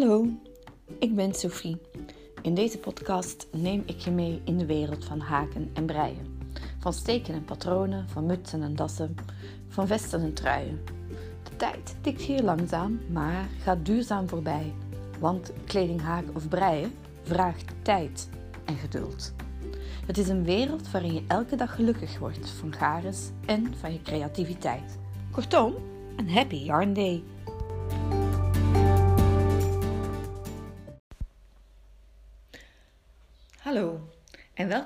Hallo, ik ben Sophie. In deze podcast neem ik je mee in de wereld van haken en breien. Van steken en patronen, van mutsen en dassen, van vesten en truien. De tijd tikt hier langzaam, maar gaat duurzaam voorbij. Want kleding haken of breien vraagt tijd en geduld. Het is een wereld waarin je elke dag gelukkig wordt van gares en van je creativiteit. Kortom, een happy yarn day.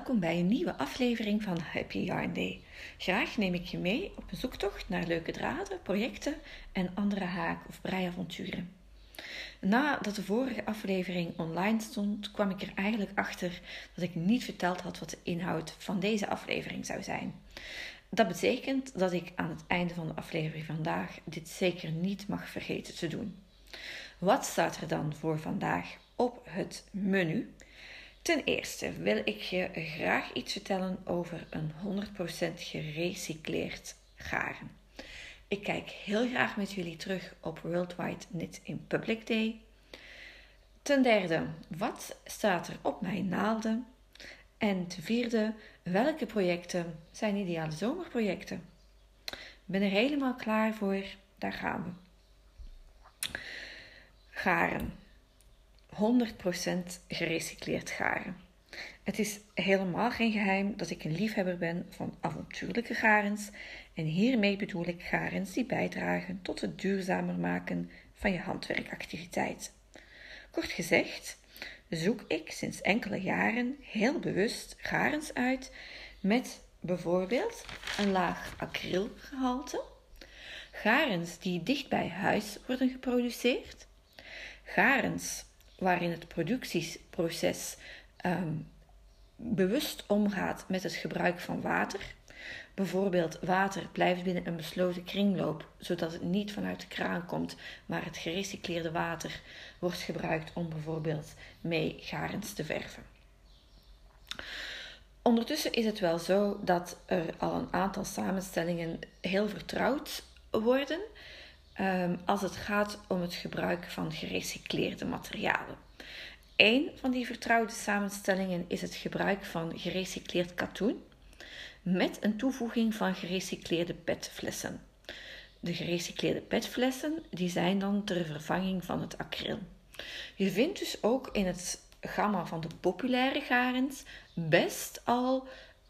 Welkom bij een nieuwe aflevering van Happy Yarn Day. Graag neem ik je mee op een zoektocht naar leuke draden, projecten en andere haak- of breiavonturen. Nadat de vorige aflevering online stond, kwam ik er eigenlijk achter dat ik niet verteld had wat de inhoud van deze aflevering zou zijn. Dat betekent dat ik aan het einde van de aflevering vandaag dit zeker niet mag vergeten te doen. Wat staat er dan voor vandaag op het menu? Ten eerste wil ik je graag iets vertellen over een 100% gerecycleerd garen. Ik kijk heel graag met jullie terug op Worldwide Knit in Public Day. Ten derde, wat staat er op mijn naalden? En ten vierde, welke projecten zijn ideale zomerprojecten? Ben er helemaal klaar voor? Daar gaan we. Garen. 100% gerecycleerd garen. Het is helemaal geen geheim dat ik een liefhebber ben van avontuurlijke garens en hiermee bedoel ik garens die bijdragen tot het duurzamer maken van je handwerkactiviteit. Kort gezegd, zoek ik sinds enkele jaren heel bewust garens uit met bijvoorbeeld een laag acrylgehalte, garens die dicht bij huis worden geproduceerd, garens waarin het productieproces um, bewust omgaat met het gebruik van water. Bijvoorbeeld water blijft binnen een besloten kringloop, zodat het niet vanuit de kraan komt, maar het gerecycleerde water wordt gebruikt om bijvoorbeeld mee garens te verven. Ondertussen is het wel zo dat er al een aantal samenstellingen heel vertrouwd worden um, als het gaat om het gebruik van gerecycleerde materialen. Een van die vertrouwde samenstellingen is het gebruik van gerecycleerd katoen met een toevoeging van gerecycleerde petflessen. De gerecycleerde petflessen die zijn dan ter vervanging van het acryl. Je vindt dus ook in het gamma van de populaire garens best al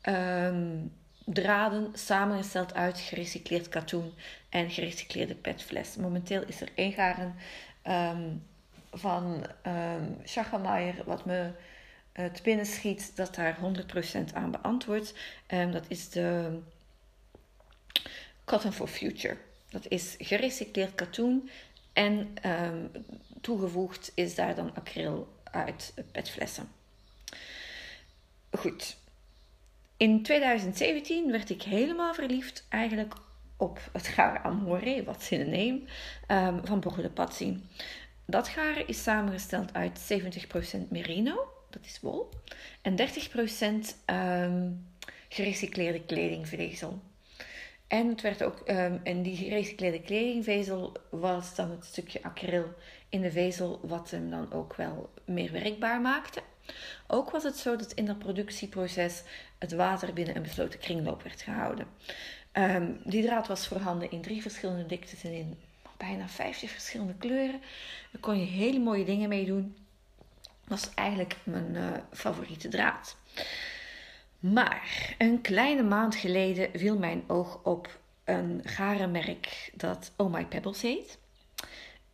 um, draden samengesteld uit gerecycleerd katoen en gerecycleerde petfles. Momenteel is er één garen um, van um, wat me uh, te binnen schiet dat daar 100% aan beantwoordt. Um, dat is de Cotton for Future. Dat is gerecycleerd katoen en toegevoegd is daar dan acryl uit petflessen. Goed. In 2017 werd ik helemaal verliefd eigenlijk op het garen Amore, wat in de name, um, van Borgo Pazzi. Dat garen is samengesteld uit 70% merino, dat is wol, en 30% um, ehm, gerecycleerde kledingvezel. En het werd ook, um, en die gerecycleerde kledingvezel was dan het stukje acryl in de vezel, wat hem dan ook wel meer werkbaar maakte. Ook was het zo dat in dat productieproces het water binnen een besloten kringloop werd gehouden. Um, die draad was voorhanden in drie verschillende diktes en in bijna 50 verschillende kleuren. Daar kon je hele mooie dingen mee doen. Dat was eigenlijk mijn uh, favoriete draad. Maar een kleine maand geleden viel mijn oog op een garenmerk dat Oh My Pebbles heet.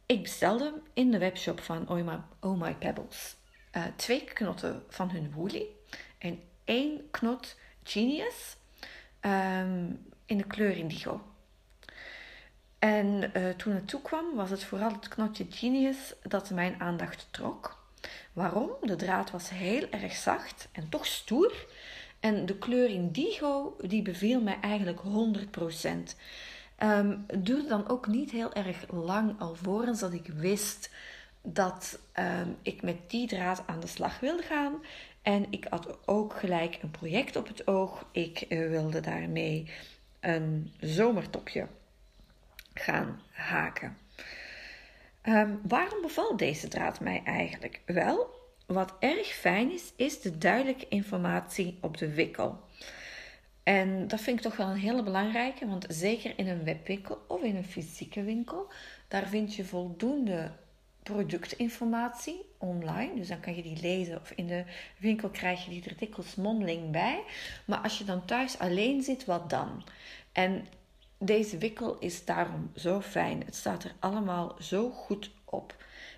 Ik bestelde in de webshop van Oh My, oh My Pebbles uh, twee knotten van hun woolly en één knot Genius um, in de kleur indigo. En uh, toen het toekwam, was het vooral het knotje Genius dat mijn aandacht trok. Waarom? De draad was heel erg zacht en toch stoer. En de kleur indigo, die beviel mij eigenlijk 100%. Um, het duurde dan ook niet heel erg lang alvorens dat ik wist dat um, ik met die draad aan de slag wilde gaan. En ik had ook gelijk een project op het oog. Ik uh, wilde daarmee een zomertopje gaan haken. Ehm, waarom bevalt deze draad mij eigenlijk? Wel, wat erg fijn is, is de duidelijke informatie op de wikkel. En dat vind ik toch wel een hele belangrijke, want zeker in een webwinkel of in een fysieke winkel, daar vind je voldoende productinformatie online. Dus dan kan je die lezen of in de winkel krijg je die er dikwijls mondeling bij. Maar als je dan thuis alleen zit, wat dan? En deze wikkel is daarom zo fijn. Het staat er allemaal zo goed op.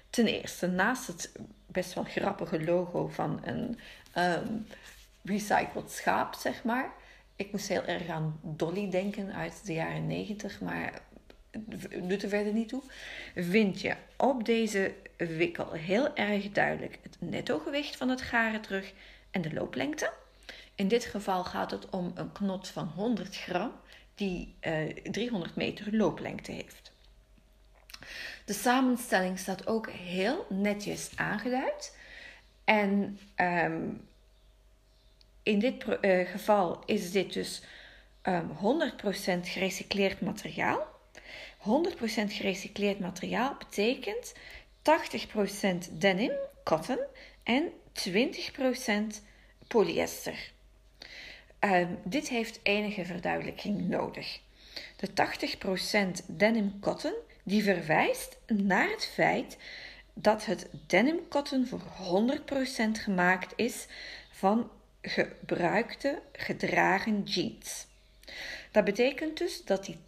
Ten eerste, naast het best wel grappige logo van een um, recycled schaap, zeg maar. Ik moest heel erg aan Dolly denken uit de jaren 90, maar doet er verder niet toe. Vind je op deze wikkel heel erg duidelijk het netto-gewicht van het garen terug en de looplengte. In dit geval gaat het om een knot van 100 gram die 300 eh, meter looplengte heeft. De samenstelling staat ook heel netjes aangeduid. En ehm, in dit uh, geval is dit dus um, ehm, 100% gerecycleerd materiaal. 100% gerecycleerd materiaal betekent 80% denim, cotton en 20% polyester. Um, dit heeft enige verduidelijking nodig. De 80% denim cotton die verwijst naar het feit dat het denim cotton voor 100% gemaakt is van gebruikte gedragen jeans. Dat betekent dus dat die 80%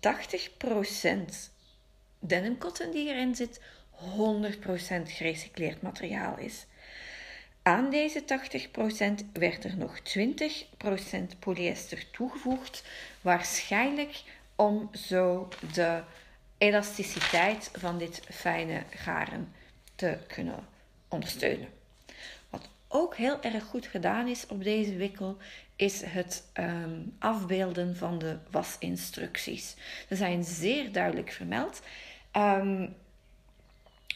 denim cotton die erin zit 100% gerecycleerd materiaal is. Aan deze 80% werd er nog 20% polyester toegevoegd, waarschijnlijk om zo de elasticiteit van dit fijne garen te kunnen ondersteunen. Wat ook heel erg goed gedaan is op deze wikkel, is het ehm, afbeelden van de wasinstructies. Ze zijn zeer duidelijk vermeld. Um,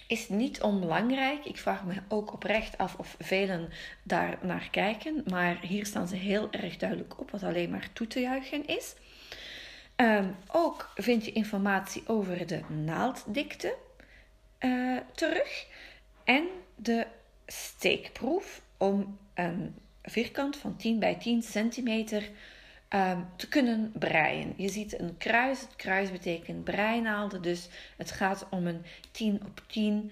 is niet onbelangrijk. Ik vraag me ook oprecht af of velen daar naar kijken. Maar hier staan ze heel erg duidelijk op, wat alleen maar toe te juichen is. Um, ook vind je informatie over de naalddikte uh, terug. En de steekproef om een vierkant van 10 bij 10 centimeter um, te kunnen breien. Je ziet een kruis. Het kruis betekent breinaalden. Dus het gaat om een 10 op 10 uh,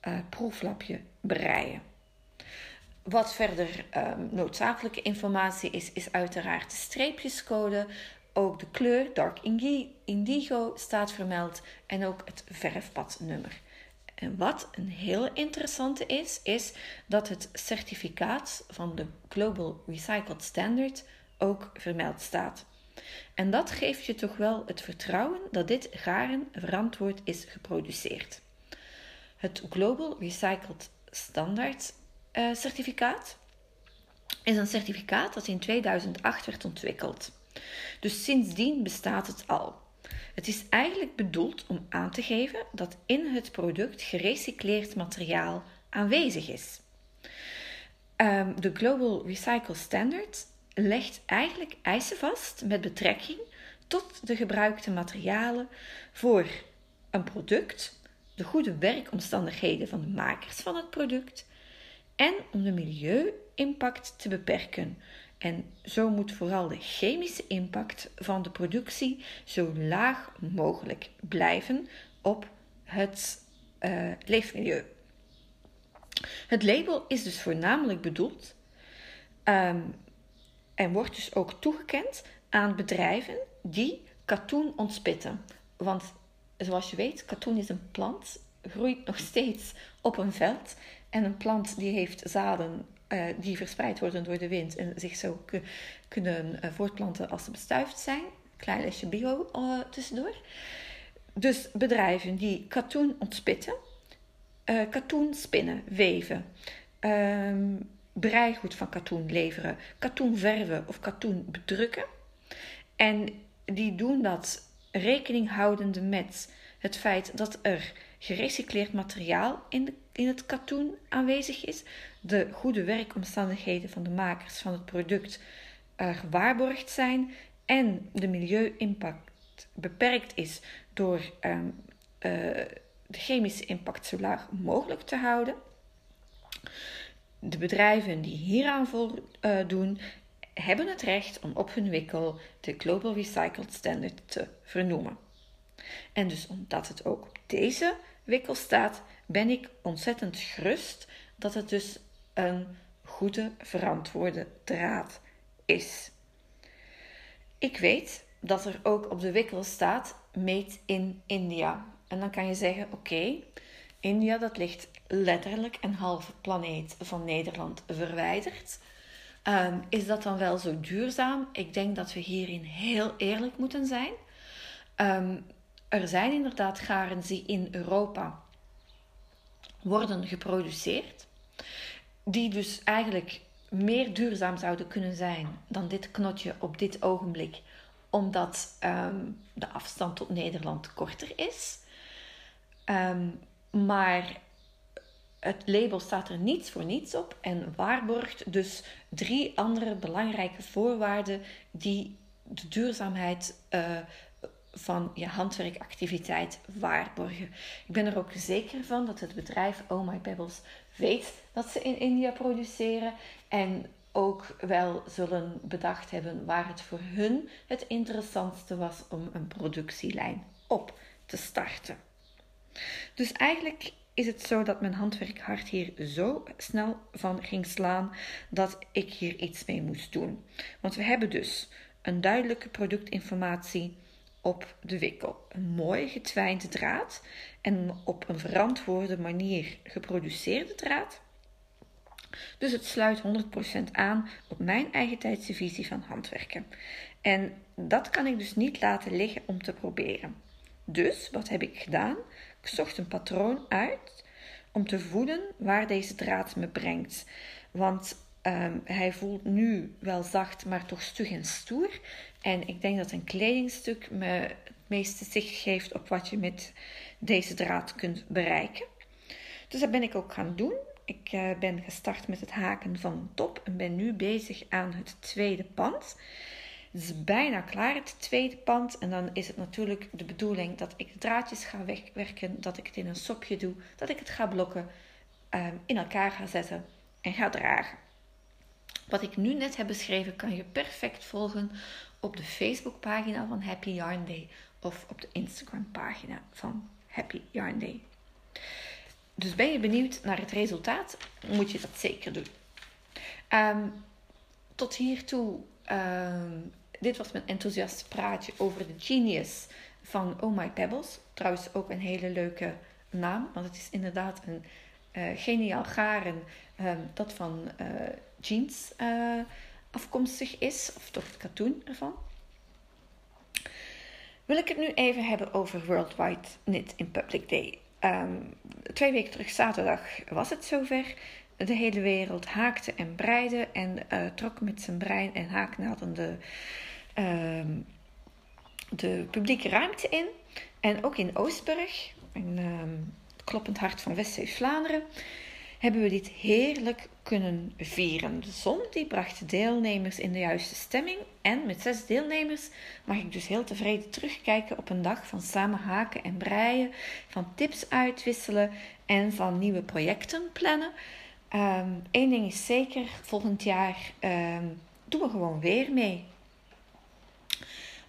eh, proeflapje breien. Wat verder um, noodzakelijke informatie is, is uiteraard de streepjescode. Ook de kleur Dark Indigo staat vermeld en ook het verfpadnummer. En wat een heel interessante is, is dat het certificaat van de Global Recycled Standard ook vermeld staat. En dat geeft je toch wel het vertrouwen dat dit garen verantwoord is geproduceerd. Het Global Recycled Standard uh, certificaat is een certificaat dat in 2008 werd ontwikkeld. Dus sindsdien bestaat het al. Het is eigenlijk bedoeld om aan te geven dat in het product gerecycleerd materiaal aanwezig is. Um, de Global Recycle Standard legt eigenlijk eisen vast met betrekking tot de gebruikte materialen voor een product, de goede werkomstandigheden van de makers van het product en om de milieu-impact te beperken. En zo moet vooral de chemische impact van de productie zo laag mogelijk blijven op het uh, leefmilieu. Het label is dus voornamelijk bedoeld um, en wordt dus ook toegekend aan bedrijven die katoen ontspitten. Want zoals je weet, katoen is een plant, groeit nog steeds op een veld. En een plant die heeft zaden uh, die verspreid worden door de wind en zich zo kunnen uh, voortplanten als ze bestuift zijn. Klein lesje bio uh, tussendoor. Dus bedrijven die katoen ontspitten, katoen spinnen, weven, ehm, breiegoed van katoen leveren, katoen verven of katoen bedrukken. En die doen dat rekening houdende met het feit dat er gerecycleerd materiaal in, in het katoen aanwezig is, de goede werkomstandigheden van de makers van het product uh, gewaarborgd zijn en de milieu-impact beperkt is door um, uh, de chemische impact zo laag mogelijk te houden. De bedrijven die hieraan voldoen, hebben het recht om op hun wikkel de Global Recycled Standard te vernoemen. En dus omdat het ook op deze wikkel staat, ben ik ontzettend gerust dat het dus een goede, verantwoorde draad is. Ik weet dat er ook op de wikkel staat Made in India. En dan kan je zeggen: oké, India dat ligt letterlijk een halve planeet van Nederland verwijderd. Ehm, is dat dan wel zo duurzaam? Ik denk dat we hierin heel eerlijk moeten zijn. Ehm, er zijn inderdaad garens die in Europa worden geproduceerd, die dus eigenlijk meer duurzaam zouden kunnen zijn dan dit knotje op dit ogenblik, omdat ehm, de afstand tot Nederland korter is. maar het label staat er niets voor niets op en waarborgt dus drie andere belangrijke voorwaarden die de duurzaamheid uh, van je handwerkactiviteit waarborgen. Ik ben er ook zeker van dat het bedrijf Oh My Pebbles weet dat ze in India produceren en ook wel zullen bedacht hebben waar het voor hun het interessantste was om een productielijn op te starten. Dus eigenlijk is het zo dat mijn handwerkhart hier zo snel van ging slaan dat ik hier iets mee moest doen. Want we hebben dus een duidelijke productinformatie op de wikkel. Een mooi getwijnde draad en op een verantwoorde manier geproduceerde draad. Dus het sluit 100% aan op mijn eigen tijdse visie van handwerken. En dat kan ik dus niet laten liggen om te proberen. Dus wat heb ik gedaan? Ik zocht een patroon uit om te voelen waar deze draad me brengt. Want ehm, hij voelt nu wel zacht, maar toch stug en stoer. En ik denk dat een kledingstuk me het meeste zicht geeft op wat je met deze draad kunt bereiken. Dus dat ben ik ook gaan doen. Ik uh, ben gestart met het haken van een top en ben nu bezig aan het tweede pand. Het is bijna klaar, het tweede pand. En dan is het natuurlijk de bedoeling dat ik de draadjes ga wegwerken, dat ik het in een sopje doe, dat ik het ga blokken, um, in elkaar ga zetten en ga dragen. Wat ik nu net heb beschreven kan je perfect volgen op de Facebookpagina van Happy Yarn Day of op de Instagram pagina van Happy Yarn Day. Dus ben je benieuwd naar het resultaat, moet je dat zeker doen. Um, tot hiertoe um, dit was mijn enthousiaste praatje over de genius van Oh My Pebbles. Trouwens ook een hele leuke naam, want het is inderdaad een uh, geniaal garen um, dat van uh, jeans uh, afkomstig is, of toch het katoen ervan. Wil ik het nu even hebben over Worldwide Knit in Public Day. Um, twee weken terug, zaterdag, was het zover. De hele wereld haakte en breide en trok met zijn brein en haaknaden de Ehm, de publieke ruimte in. En ook in Oostburg, in ehm, het kloppend hart van West-Vlaanderen, hebben we dit heerlijk kunnen vieren. De zon die bracht de deelnemers in de juiste stemming. En met zes deelnemers mag ik dus heel tevreden terugkijken op een dag van samen haken en breien, van tips uitwisselen en van nieuwe projecten plannen. Eén ehm, ding is zeker, volgend jaar doen we gewoon weer mee.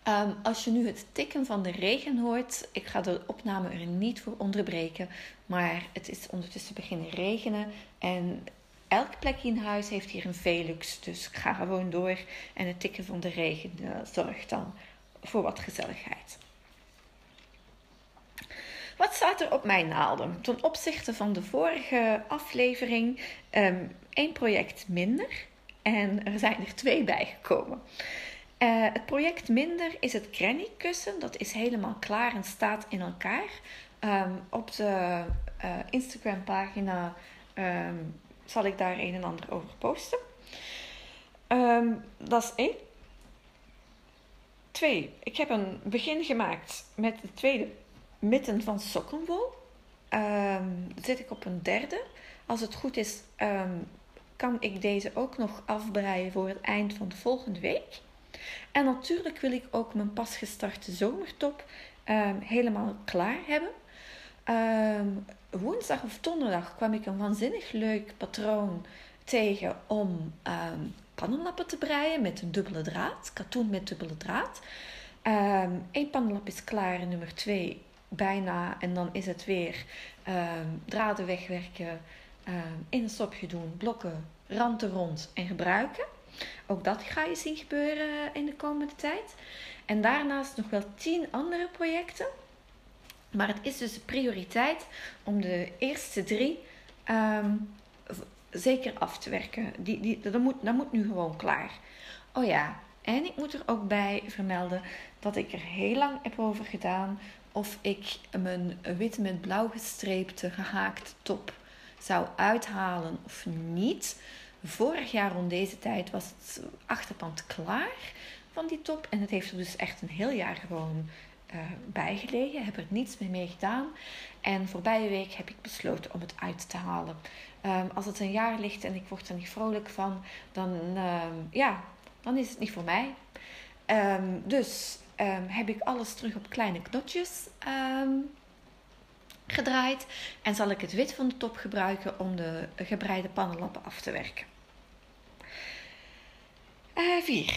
Ehm, als je nu het tikken van de regen hoort, ik ga de opname er niet voor onderbreken, maar het is ondertussen beginnen regenen en elk plekje in huis heeft hier een Velux, dus ik ga gewoon door en het tikken van de regen uh, zorgt dan voor wat gezelligheid. Wat staat er op mijn naalden? Ten opzichte van de vorige aflevering um, één project minder en er zijn er twee bijgekomen. Uh, het project Minder is het Granny kussen. Dat is helemaal klaar en staat in elkaar. Um, op de uh, Instagram pagina um, zal ik daar een en ander over posten. Um, dat is één. Twee. Ik heb een begin gemaakt met de tweede mitten van sokkenwol. zit ik op een derde. Als het goed is, kan ik deze ook nog afbreien voor het eind van de volgende week. En natuurlijk wil ik ook mijn pas gestarte zomertop um, helemaal klaar hebben. Ehm, woensdag of donderdag kwam ik een waanzinnig leuk patroon tegen om um, pannenlappen te breien met een dubbele draad. Katoen met dubbele draad. Eén um, pannenlap is klaar, nummer twee bijna. En dan is het weer draden wegwerken, in een stopje doen, blokken, randen rond en gebruiken. Ook dat ga je zien gebeuren in de komende tijd. En daarnaast nog wel tien andere projecten. Maar het is dus de prioriteit om de eerste drie um, zeker af te werken. Die, die, dat, moet, dat moet nu gewoon klaar. Oh ja, en ik moet er ook bij vermelden dat ik er heel lang heb over gedaan of ik mijn wit met blauw gestreepte gehaakt top zou uithalen of niet. Vorig jaar rond deze tijd was het achterpand klaar van die top. En het heeft er dus echt een heel jaar gewoon uh, bijgelegen. Heb er niets meer mee gedaan. En voorbije week heb ik besloten om het uit te halen. Um, als het een jaar ligt en ik word er niet vrolijk van, dan, um, ja, dan is het niet voor mij. Um, dus heb ik alles terug op kleine knotjes gedraaid. En zal ik het wit van de top gebruiken om de gebreide pannenlappen af te werken. 4. Uh,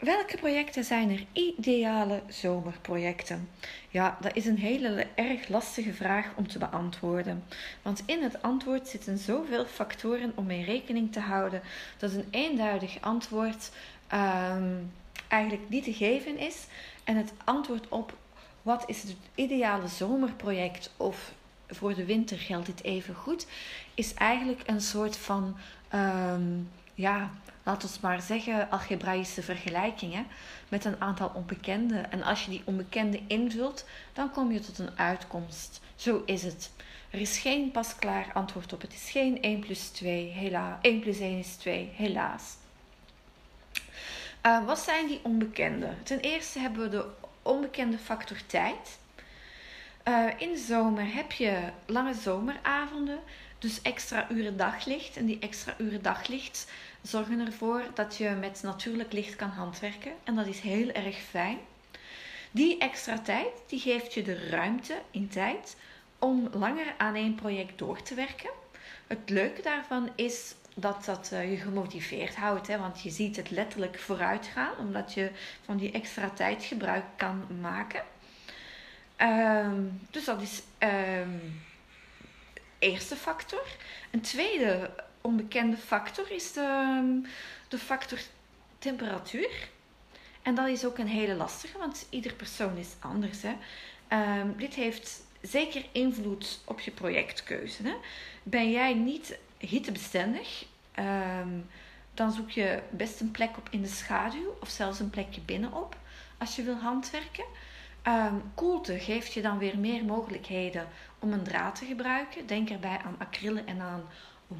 Welke projecten zijn er ideale zomerprojecten? Ja, dat is een hele erg lastige vraag om te beantwoorden. Want in het antwoord zitten zoveel factoren om mee rekening te houden dat een eenduidig antwoord um, eigenlijk niet te geven is. En het antwoord op wat is het ideale zomerproject of voor de winter geldt dit even goed, is eigenlijk een soort van um, ja, laten we maar zeggen, algebraïsche vergelijkingen met een aantal onbekenden. En als je die onbekende invult, dan kom je tot een uitkomst. Zo is het. Er is geen pasklaar antwoord op. Het is geen 1 plus 2, helaas. 1 plus 1 is 2, helaas. Wat zijn die onbekenden? Ten eerste hebben we de onbekende factor tijd. Uh, in zomer heb je lange zomeravonden, dus extra uren daglicht. En die extra uren daglicht zorgen ervoor dat je met natuurlijk licht kan handwerken. En dat is heel erg fijn. Die extra tijd die geeft je de ruimte in tijd om langer aan één project door te werken. Het leuke daarvan is dat dat uh, je gemotiveerd houdt. Hè? Want je ziet het letterlijk vooruit gaan, omdat je van die extra tijd gebruik kan maken. Um, dus dat is um, eerste factor. Een tweede onbekende factor is de, de factor temperatuur. En dat is ook een hele lastige, want ieder persoon is anders. Hè? Um, dit heeft zeker invloed op je projectkeuze. Hè? Ben jij niet hittebestendig, um, dan zoek je best een plek op in de schaduw of zelfs een plekje binnenop als je wil handwerken. Um, koelte geeft je dan weer meer mogelijkheden om een draad te gebruiken. Denk erbij aan acrylen en aan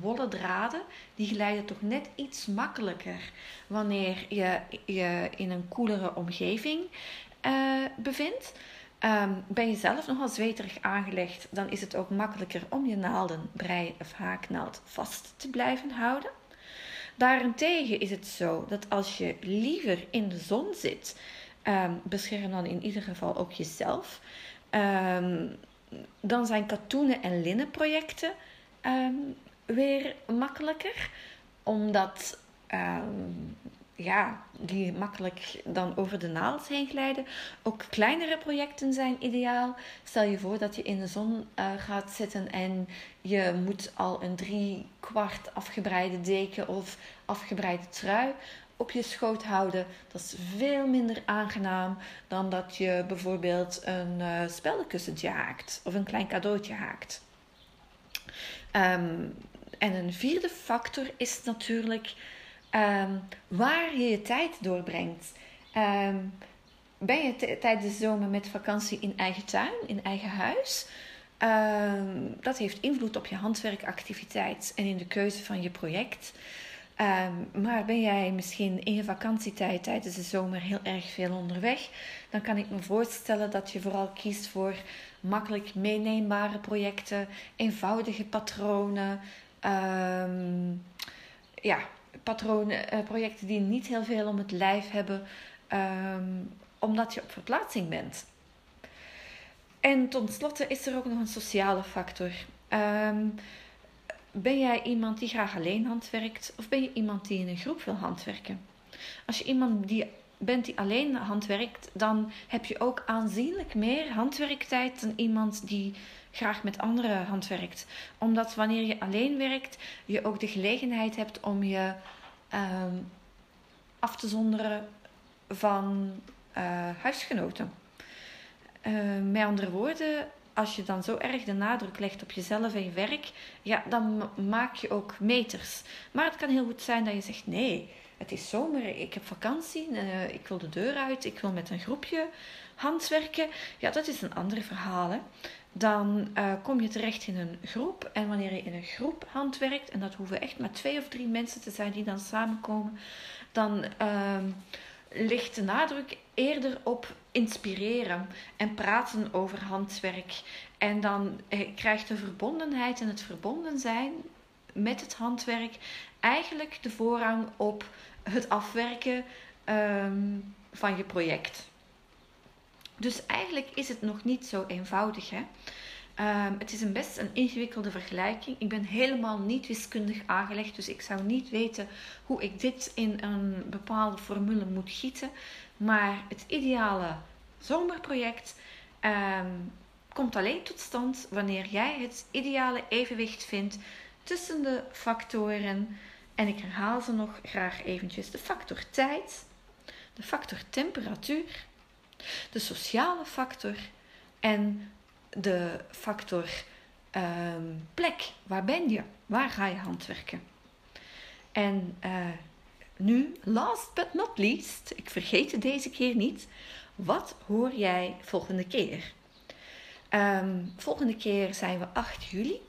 wollen draden, die glijden toch net iets makkelijker wanneer je je in een koelere omgeving uh, bevindt. Um, ben je zelf nogal zweterig aangelegd, dan is het ook makkelijker om je naalden, brei of haaknaald vast te blijven houden. Daarentegen is het zo dat als je liever in de zon zit, um, bescherm dan in ieder geval ook jezelf. Um, dan zijn katoenen en linnenprojecten um, weer makkelijker. Omdat um, ja, die makkelijk dan over de naald heen glijden. Ook kleinere projecten zijn ideaal. Stel je voor dat je in de zon uh, gaat zitten en je moet al een drie kwart afgebreide deken of afgebreide trui op je schoot houden. Dat is veel minder aangenaam dan dat je bijvoorbeeld een uh, speldenkussentje haakt of een klein cadeautje haakt. Um, en een vierde factor is natuurlijk um, waar je je tijd doorbrengt. Um, ben je tijdens de zomer met vakantie in eigen tuin, in eigen huis? Um, dat heeft invloed op je handwerkactiviteit en in de keuze van je project. Maar ben jij misschien in je vakantietijd tijdens de zomer heel erg veel onderweg, dan kan ik me voorstellen dat je vooral kiest voor makkelijk meeneembare projecten, eenvoudige patronen, Um, ja, patronen, uh, projecten die niet heel veel om het lijf hebben, um, omdat je op verplaatsing bent. En tot slotte is er ook nog een sociale factor. Ehm, ben jij iemand die graag alleen handwerkt of ben je iemand die in een groep wil handwerken? Als je iemand die bent die alleen handwerkt, dan heb je ook aanzienlijk meer handwerktijd dan iemand die graag met anderen handwerkt. Omdat wanneer je alleen werkt, je ook de gelegenheid hebt om je ehm, af te zonderen van uh, huisgenoten. Uh, met andere woorden, als je dan zo erg de nadruk legt op jezelf en je werk, ja, dan maak je ook meters. Maar het kan heel goed zijn dat je zegt: nee, het is zomer, ik heb vakantie, uh, ik wil de deur uit, ik wil met een groepje handwerken. Ja, dat is een ander verhaal. Hè? Dan uh, kom je terecht in een groep. En wanneer je in een groep handwerkt, en dat hoeven echt maar twee of drie mensen te zijn die dan samenkomen, dan uh, ligt de nadruk eerder op inspireren en praten over handwerk. En dan eh, krijgt de verbondenheid en het verbonden zijn met het handwerk eigenlijk de voorrang op het afwerken um, van je project. Dus eigenlijk is het nog niet zo eenvoudig. Hè? Um, het is een best een ingewikkelde vergelijking. Ik ben helemaal niet wiskundig aangelegd, dus ik zou niet weten hoe ik dit in een bepaalde formule moet gieten. Maar het ideale zomerproject um, komt alleen tot stand wanneer jij het ideale evenwicht vindt tussen de factoren. En ik herhaal ze nog graag eventjes. De factor tijd, de factor temperatuur, de sociale factor en de factor um, plek. Waar ben je? Waar ga je handwerken? En uh, nu, last but not least, ik vergeet het deze keer niet. Wat hoor jij volgende keer? Um, volgende keer zijn we 8 juli.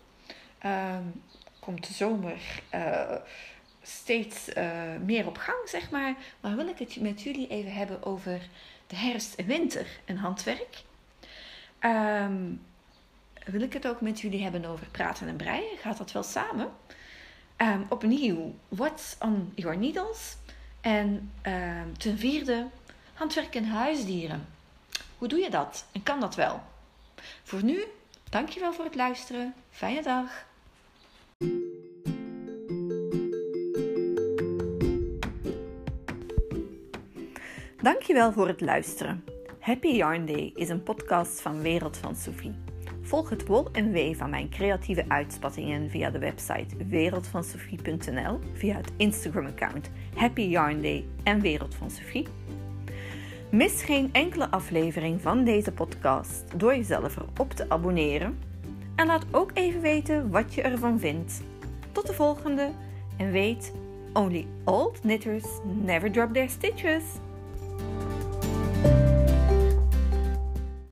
Um, komt de zomer uh, steeds uh, meer op gang, zeg maar. Maar wil ik het met jullie even hebben over de herfst en winter en handwerk. Um, wil ik het ook met jullie hebben over praten en breien? Gaat dat wel samen? Um, opnieuw, what's on your needles? En um, ten vierde, handwerk en huisdieren. Hoe doe je dat? En kan dat wel? Voor nu, dankjewel voor het luisteren. Fijne dag. Dankjewel voor het luisteren. Happy Yarn Day is een podcast van Wereld van Sophie. Volg het wol en wee van mijn creatieve uitspattingen via de website wereldvansophie.nl, via het Instagram-account Happy Yarn Day en Wereld van Sophie. Mis geen enkele aflevering van deze podcast door jezelf erop te abonneren. En laat ook even weten wat je ervan vindt. Tot de volgende en weet, only old knitters never drop their stitches.